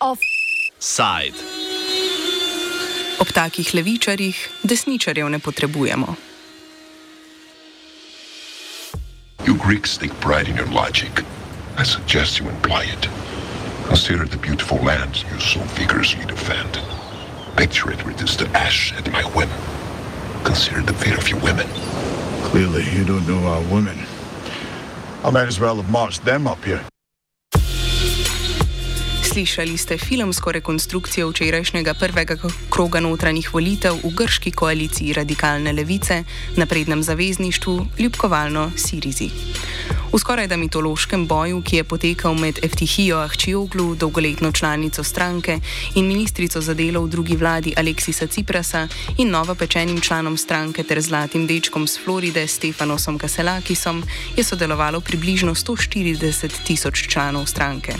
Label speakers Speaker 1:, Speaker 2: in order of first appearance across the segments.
Speaker 1: Offside.
Speaker 2: Ob takih levičarjih desničarjev ne potrebujemo.
Speaker 3: You Greeks take pride in your logic. I suggest you employ it. Consider the beautiful lands you so vigorously defend. Picture it reduced to ash at my whim. Consider the fate of your women.
Speaker 4: Clearly, you don't know our women. I might as well have marched them up here.
Speaker 2: Slišali ste filmsko rekonstrukcijo včerajšnjega prvega kroga notranjih volitev v grški koaliciji radikalne levice, naprednem zavezništvu, ljubkovalno Sirizi. V skoraj da mitološkem boju, ki je potekal med Eftihijo Ahčioglu, dolgoletno članico stranke in ministrico za delo v drugi vladi Aleksisa Ciprasa in novopečenim članom stranke ter zlatim dečkom z Floride Stefanosom Kaselakisom, je sodelovalo približno 140 tisoč članov stranke.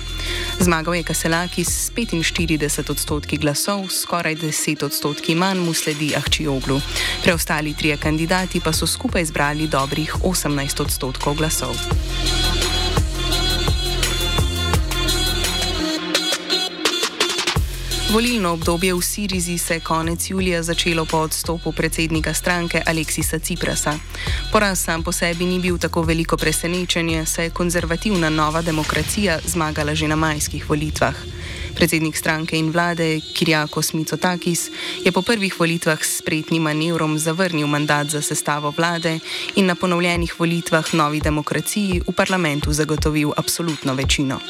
Speaker 2: Zmagal je Kaselakis s 45 odstotki glasov, skoraj 10 odstotki manj mu sledi Ahčioglu. Preostali trije kandidati pa so skupaj zbrali dobrih 18 odstotkov glasov. Volilno obdobje v Sirizi se je konec julija začelo po odstopu predsednika stranke Aleksisa Ciprasa. Poraz sam po sebi ni bil tako veliko presenečenje, saj je konzervativna nova demokracija zmagala že na majskih volitvah. Predsednik stranke in vlade Kirjakos Mitsotakis je po prvih volitvah s spretnim manevrom zavrnil mandat za sestavo vlade in na ponovljenih volitvah novi demokraciji v parlamentu zagotovil absolutno večino.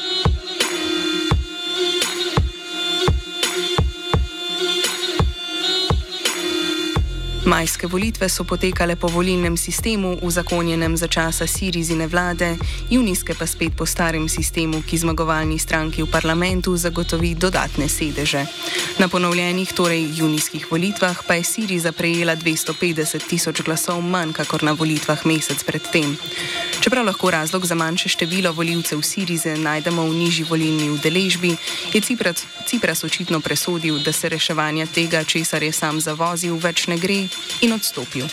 Speaker 2: Majske volitve so potekale po volilnem sistemu, uzakonjenem za časa Sirizine vlade, junijske pa spet po starem sistemu, ki zmagovalni stranki v parlamentu zagotovi dodatne sedeže. Na ponovljenih, torej junijskih volitvah, pa je Siriza prejela 250 tisoč glasov manj, kakor na volitvah mesec predtem. Čeprav lahko razlog za manjše število voljivcev Sirize najdemo v nižji volilni udeležbi, je Cipras, Cipras očitno presodil, da se reševanja tega, česar je sam zavozil, več ne gre in odstopil.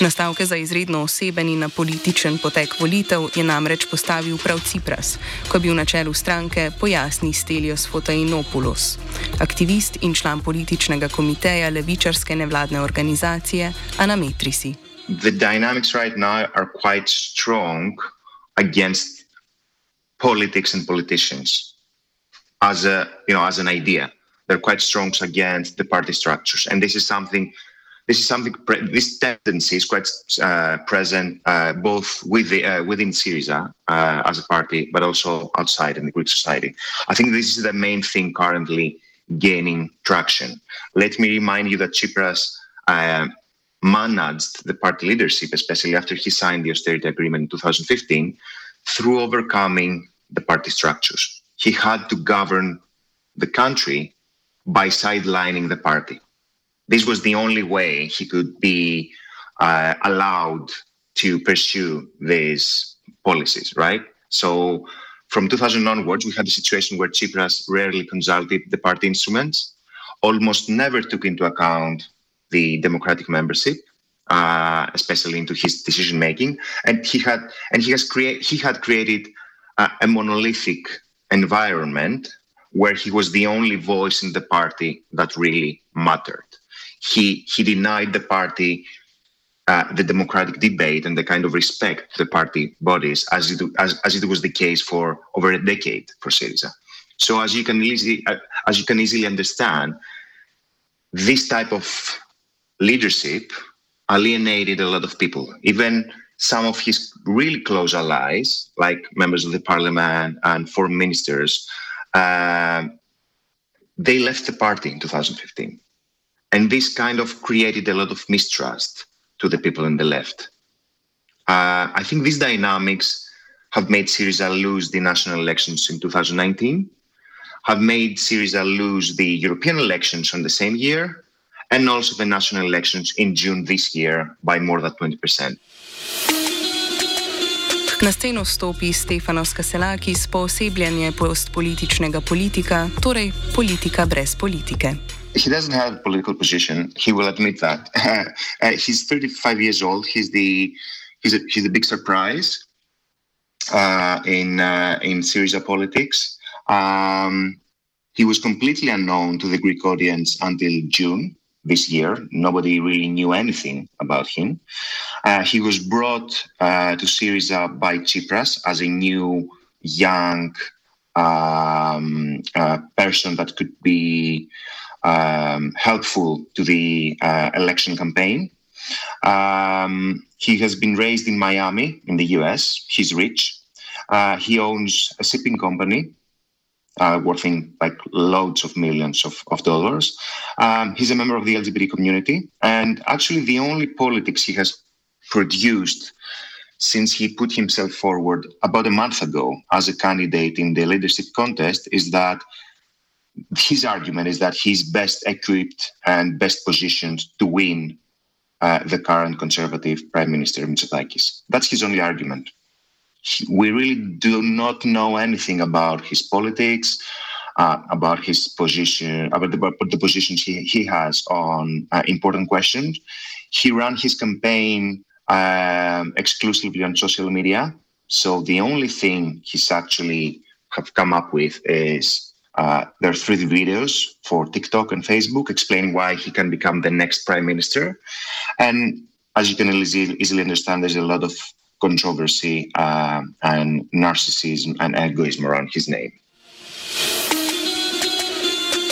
Speaker 2: Nastavke za izredno oseben in političen potek volitev je namreč postavil prav Cipras, ko je bil na čelu stranke, pojasni Stelios Fotainopoulos, aktivist in član političnega komiteja levičarske nevladne organizacije Anametrisi.
Speaker 5: The dynamics right now are quite strong against politics and politicians as a you know as an idea. They're quite strong against the party structures, and this is something this is something this tendency is quite uh, present uh, both with the, uh, within Syriza uh, as a party, but also outside in the Greek society. I think this is the main thing currently gaining traction. Let me remind you that Tsipras uh, managed the party leadership, especially after he signed the austerity agreement in 2015, through overcoming the party structures. He had to govern the country by sidelining the party this was the only way he could be uh, allowed to pursue these policies, right? So from 2000 onwards, we had a situation where Tsipras rarely consulted the party instruments, almost never took into account the democratic membership, uh, especially into his decision making, and he had and he has create he had created uh, a monolithic environment where he was the only voice in the party that really mattered he he denied the party uh, the democratic debate and the kind of respect to the party bodies as it as, as it was the case for over a decade for Syriza. So as you can easily uh, as you can easily understand, this type of leadership alienated a lot of people. Even some of his really close allies, like members of the parliament and foreign ministers, uh, they left the party in 2015. And this kind of created a lot of mistrust to the people on the left. Uh, I think these dynamics have made Syriza lose the national elections in 2019, have made Syriza lose the European elections on the same year, and also the national elections in June this year by more than 20%.
Speaker 2: Na sceno stopi Stefanos Kaselakis, poosebljanje postpolitičnega politika, torej politika brez politike.
Speaker 5: he doesn't have a political position. He will admit that. uh, he's 35 years old. He's the he's a, he's a big surprise uh, in uh, in Syriza politics. Um, he was completely unknown to the Greek audience until June this year. Nobody really knew anything about him. Uh, he was brought uh, to Syriza by Tsipras as a new young um, uh, person that could be um, helpful to the uh, election campaign. Um, he has been raised in Miami, in the US. He's rich. Uh, he owns a shipping company uh, worth in like loads of millions of, of dollars. Um, he's a member of the LGBT community. And actually, the only politics he has produced since he put himself forward about a month ago as a candidate in the leadership contest is that his argument is that he's best equipped and best positioned to win uh, the current conservative prime minister Mitsotakis. That's his only argument. We really do not know anything about his politics, uh, about his position, about the, about the positions he, he has on uh, important questions. He ran his campaign um, exclusively on social media. So the only thing he's actually have come up with is uh, there are three videos for TikTok and Facebook explaining why he can become the next prime minister. And as you can easily, easily understand, there's a lot of controversy uh, and narcissism and egoism around his name.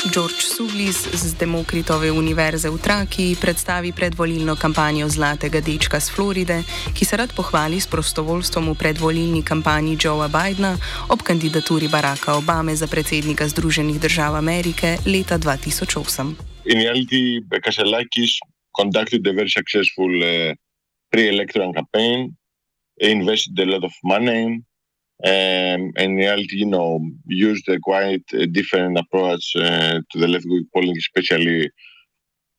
Speaker 2: George Suglis z Demokritove univerze v Traki predstavi predvolilno kampanjo Zlatega dečka z Floride, ki se rad pohvali s prostovoljstvom v predvolilni kampanji Joea Bidna ob kandidaturi Baracka Obame za predsednika Združenih držav Amerike leta 2008.
Speaker 6: In reality, Kaselakis conducted a very successful uh, pre-electoral campaign, invested a lot of money. um, and reality, you know, used a quite a different approach uh, to the left-wing polling, especially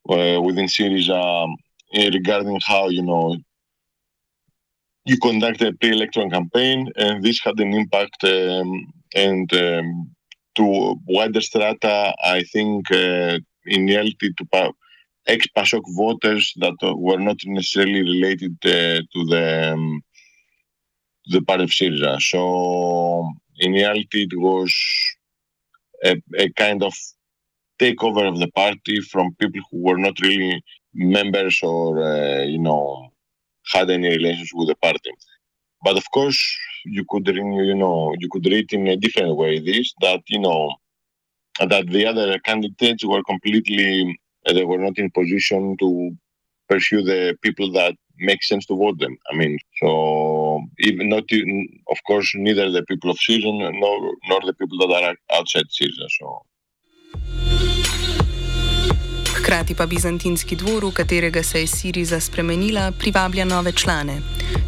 Speaker 6: uh, within Syriza, um, regarding how you know you conduct a pre-election campaign, and this had an impact. Um, and um, to wider strata, I think uh, in reality to ex-PASOK voters that were not necessarily related uh, to the um, the part of Syriza. So in reality, it was a, a, kind of takeover of the party from people who were not really members or uh, you know had any relations with the party. But of course, you could you know you could read in a different way this that you know that the other candidates were completely they were not in position to pursue the people that make sense to vote them. I mean, so not, of course, neither the people of Syria nor nor the people that are outside Syria. So.
Speaker 2: Hkrati pa bizantinski dvor, v katerega se je Siriza spremenila, privablja nove člane.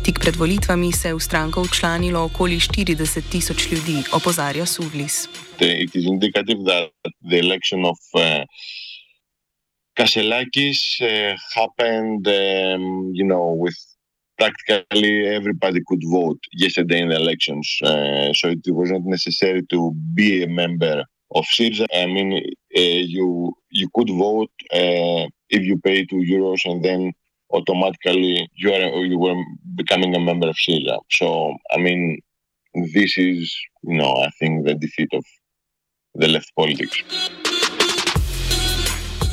Speaker 2: Tik pred volitvami se je v stranko včlanilo okoli 40 tisoč ljudi, opozarja Suvlis.
Speaker 6: It is indicative that the election of uh, Kaselakis uh, happened, um, you know, with practically everybody could vote yesterday in the elections. Uh, so it was not necessary to be a member of Syriza. I mean, uh, you you could vote uh, if you pay two euros and then automatically you are you were becoming a member of Syriza. So I mean, this is you know I think the defeat of the left politics.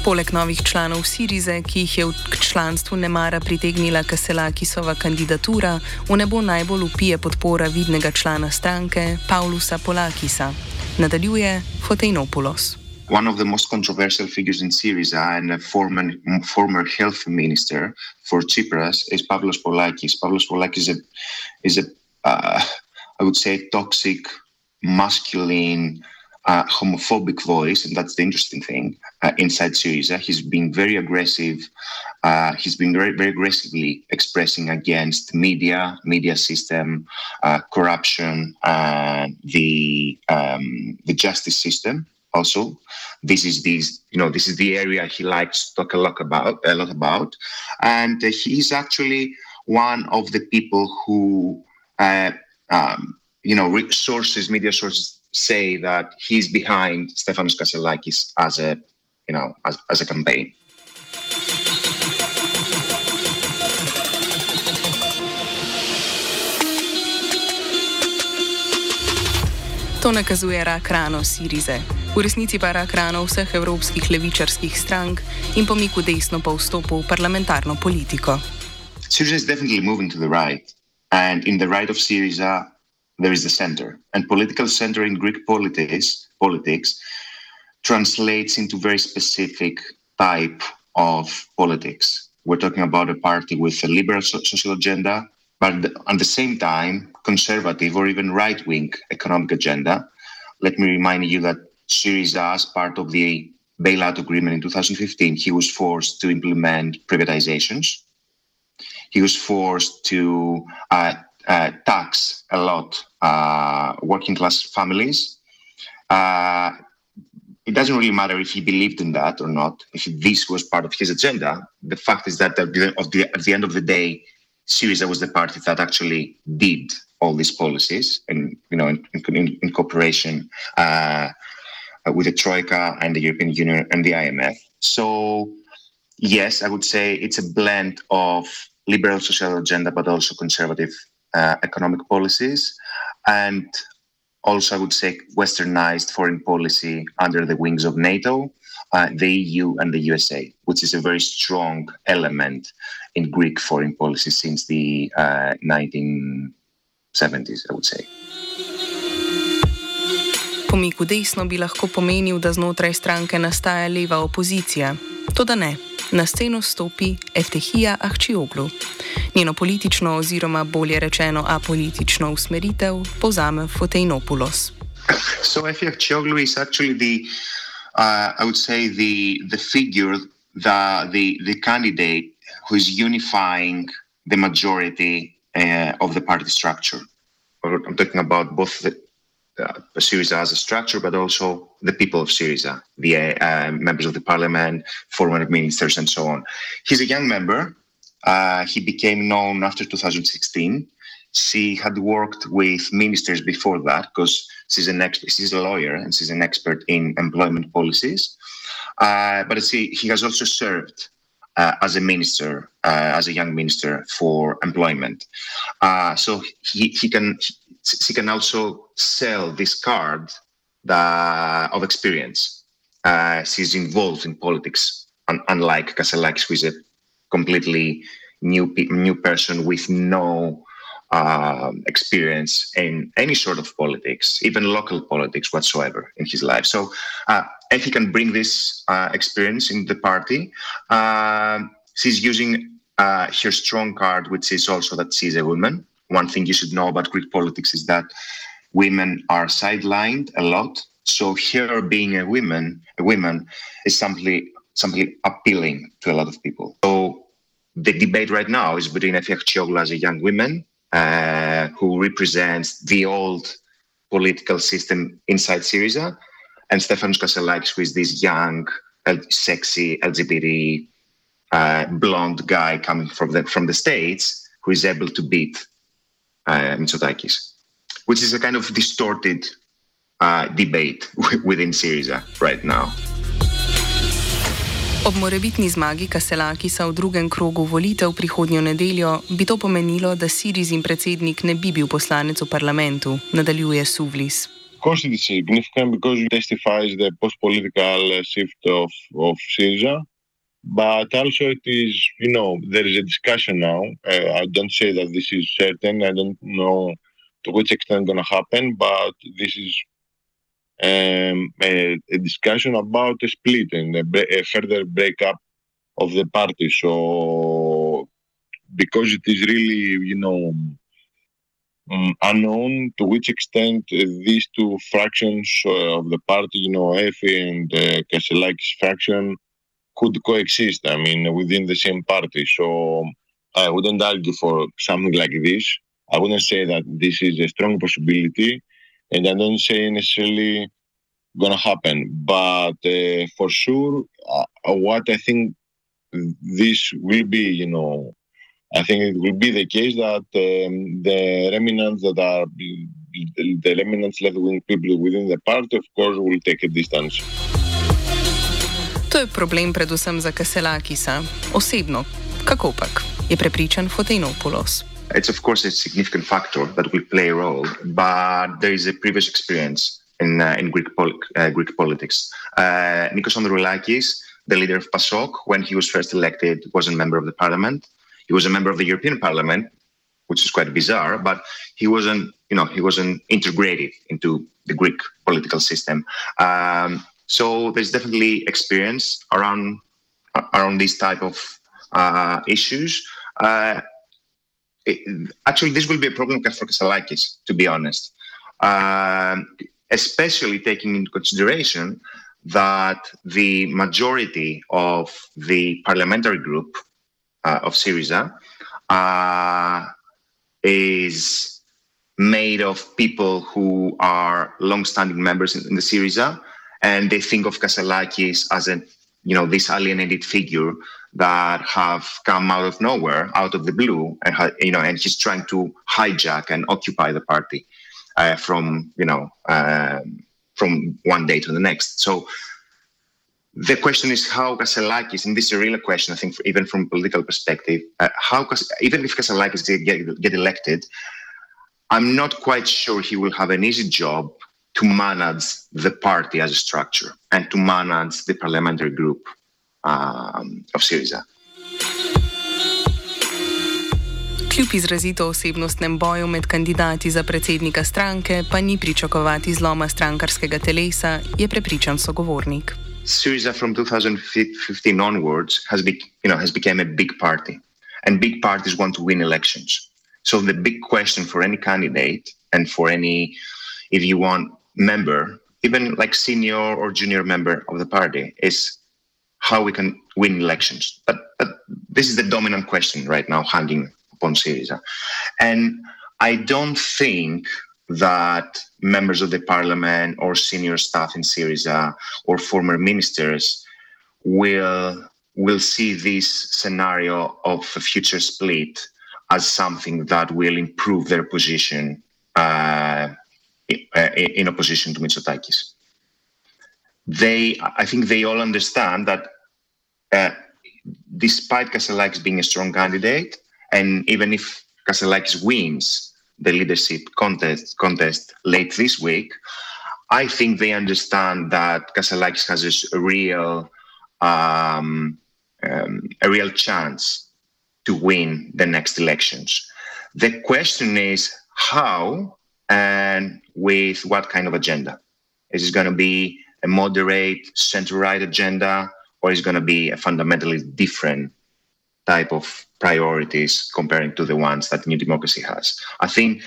Speaker 2: Poleg novih članov Sirize, ki jih je k članstvu nemara pritegnila Kaselakisova kandidatura, v nebo najbolj upije podpora vidnega člana stranke Paulusa Polakisa. Nadaljuje Foteinopoulos.
Speaker 5: One of the most controversial figures in Syriza and a former, former health minister for Tsipras is Pavlos Polakis. Pavlos Polakis is a, is a uh, I would say, toxic, masculine, uh, homophobic voice, and that's the interesting thing uh, inside Syriza. He's been very aggressive. Uh, he's been very, very aggressively expressing against media, media system, uh, corruption, and the um, the justice system. Also, this is this you know this is the area he likes to talk a lot about a lot about, and he's actually one of the people who uh, um, you know sources, media sources say that he's behind Stefanos Kaselakis as a you know, as, as a campaign.
Speaker 2: To nakazuje rak rano Sirize, v resnici pa rak rano vseh evropskih levičarskih strank in pomik v desno po vstopu v parlamentarno politiko.
Speaker 5: Syriza is definitely moving to the right, and in the right of Syriza, there is the center. And political center in Greek politics, politics translates into very specific type of politics. We're talking about a party with a liberal social agenda, but at the same time, conservative or even right wing economic agenda. Let me remind you that Syriza, as part of the bailout agreement in 2015, he was forced to implement privatizations. He was forced to uh, tax a lot uh, working class families. Uh, it doesn't really matter if he believed in that or not, if this was part of his agenda. The fact is that at the, the, at the end of the day, Syriza was the party that actually did all these policies, and you know, in, in, in cooperation uh, with the Troika and the European Union and the IMF. So, yes, I would say it's a blend of liberal social agenda, but also conservative uh, economic policies, and also I would say westernized foreign policy under the wings of NATO uh, the EU and the USA, which is a very strong element in Greek foreign policy since the uh, 1970s, I would say.
Speaker 2: Pomik v desno bi lahko pomenil, da znotraj stranke nastaja leva opozicija. To da ne. Na sceno stopi Eftehija Ahčioglu. Njeno politično oziroma bolje rečeno apolitično usmeritev povzame Foteinopoulos.
Speaker 5: So Eftehija Ahčioglu je actually the uh, I would say the the figure, the the the candidate who is unifying the majority uh, of the party structure. I'm talking about both the uh, Syriza as a structure, but also the people of Syriza, the uh, members of the parliament, former ministers, and so on. He's a young member. Uh, he became known after 2016. She had worked with ministers before that because she's an expert, she's a lawyer and she's an expert in employment policies. Uh, but she, he has also served uh, as a minister, uh, as a young minister for employment. Uh, so he, he can he can also sell this card of experience. She's involved in politics, un- unlike Kaselakis, who is a completely new new person with no uh, experience in any sort of politics, even local politics whatsoever in his life. So, uh, if he can bring this uh, experience in the party, um, she's using uh, her strong card, which is also that she's a woman. One thing you should know about Greek politics is that women are sidelined a lot. So, her being a woman, a woman, is simply simply appealing to a lot of people. So, the debate right now is between Efek Chioglu as a young woman uh, who represents the old political system inside Syriza, and Stefanos Kasselakis, who is this young, sexy LGBT uh, blonde guy coming from the from the states, who is able to beat uh, Mitsotakis, which is a kind of distorted uh, debate within Syriza right now.
Speaker 2: Ob morebitni zmagi Kaselakisa v drugem krogu volitev prihodnjo nedeljo bi to pomenilo, da Sirizin predsednik ne bi bil poslanec v parlamentu, nadaljuje Suvlis.
Speaker 6: Course, it is significant because it testifies the post-political shift of, of Syriza. But also, it is, you know, there is a discussion now. Uh, I don't say that this is certain. I don't know to which extent going to happen, but this is um, a, a, discussion about a split and a, a, further breakup of the party. So, because it is really, you know, um, unknown to which extent uh, these two fractions uh, of the party, you know, Efi and uh, faction, could coexist. I mean, within the same party. So, I wouldn't argue for something like this. I wouldn't say that this is a strong possibility and I don't say necessarily gonna happen. But uh, for sure, uh, what I think this will be, you know, I think it will be the case that um, the remnants that are the remnants left wing people within the party, of course, will take a distance.
Speaker 2: To je problem predvsem za Kaselakisa. Osebno, kako pak, je prepričan Fotenopoulos.
Speaker 5: It's of course a significant factor that will play a role, but there is a previous experience in, uh, in Greek, pol- uh, Greek politics. Uh, Nikos Androulakis, the leader of PASOK, when he was first elected, was a member of the parliament. He was a member of the European Parliament, which is quite bizarre, but he wasn't, you know, he wasn't integrated into the Greek political system. Um, so there's definitely experience around around these type of uh, issues. Uh, actually, this will be a problem for Kaselakis, to be honest. Um, especially taking into consideration that the majority of the parliamentary group uh, of Syriza uh, is made of people who are long-standing members in, in, the Syriza, and they think of Kaselakis as a, you know, this alienated figure that have come out of nowhere, out of the blue, and you know, and he's trying to hijack and occupy the party uh, from you know um, from one day to the next. So the question is how Kaselakis, and this is a real question, I think, even from political perspective, uh, how even if Kaselakis get, get elected, I'm not quite sure he will have an easy job to manage the party as a structure and to manage the parliamentary group um, of Syriza.
Speaker 2: Kljub izrazito osebnostnem boju med kandidati za predsednika stranke, pa ni pričakovati zloma strankarskega telesa, je prepričan sogovornik.
Speaker 5: Syriza from 2015 onwards has, be, you know, has become a big party, and big parties want to win elections. So the big question for any candidate and for any, if you want, member, even like senior or junior member of the party, is how we can win elections. But, but this is the dominant question right now hanging upon Syriza. And I don't think that members of the parliament or senior staff in Syriza or former ministers will will see this scenario of a future split as something that will improve their position uh, in opposition to Mitsotakis. They, I think, they all understand that uh, despite Kaselakis being a strong candidate, and even if Kaselakis wins the leadership contest contest late this week, I think they understand that Kaselakis has a real um, um, a real chance to win the next elections. The question is how and with what kind of agenda. Is it going to be a moderate center-right agenda, or is going to be a fundamentally different type of priorities comparing to the ones that New Democracy has. I think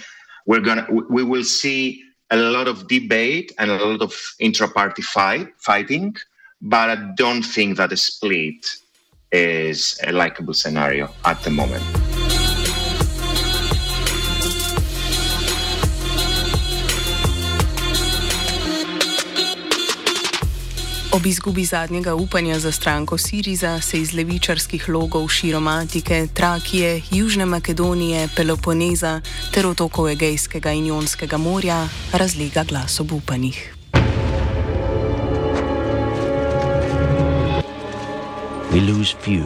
Speaker 5: we're gonna we will see a lot of debate and a lot of intra-party fight fighting, but I don't think that a split is a likable scenario at the moment.
Speaker 2: Ob izgubi zadnjega upanja za stranko Siriza se iz levičarskih logov širom Atike, Trakije, Južne Makedonije, Peloponeza ter otokov Egejskega in Jonskega morja razlega glas ob upanjih. We lose few,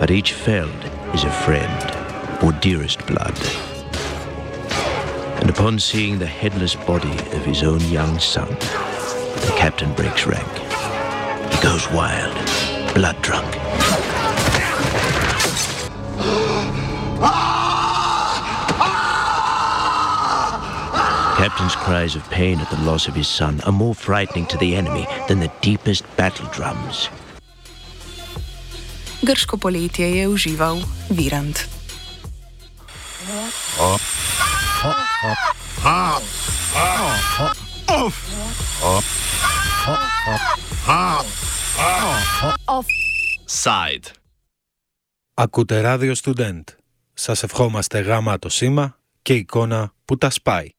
Speaker 2: but each felled is a friend or dearest blood. And upon seeing the headless body of his own young son, The captain breaks rank. He goes wild, blood drunk. Captain's cries of pain at the loss of his son are more frightening to the enemy than the deepest battle drums. Grško poletje je užival Virant. Oh. Oh. Oh. Oh. Oh. Oh.
Speaker 1: Offside.
Speaker 7: Ακούτε ράδιο Student. Σας ευχόμαστε γάμα το σήμα και εικόνα που τα σπάει.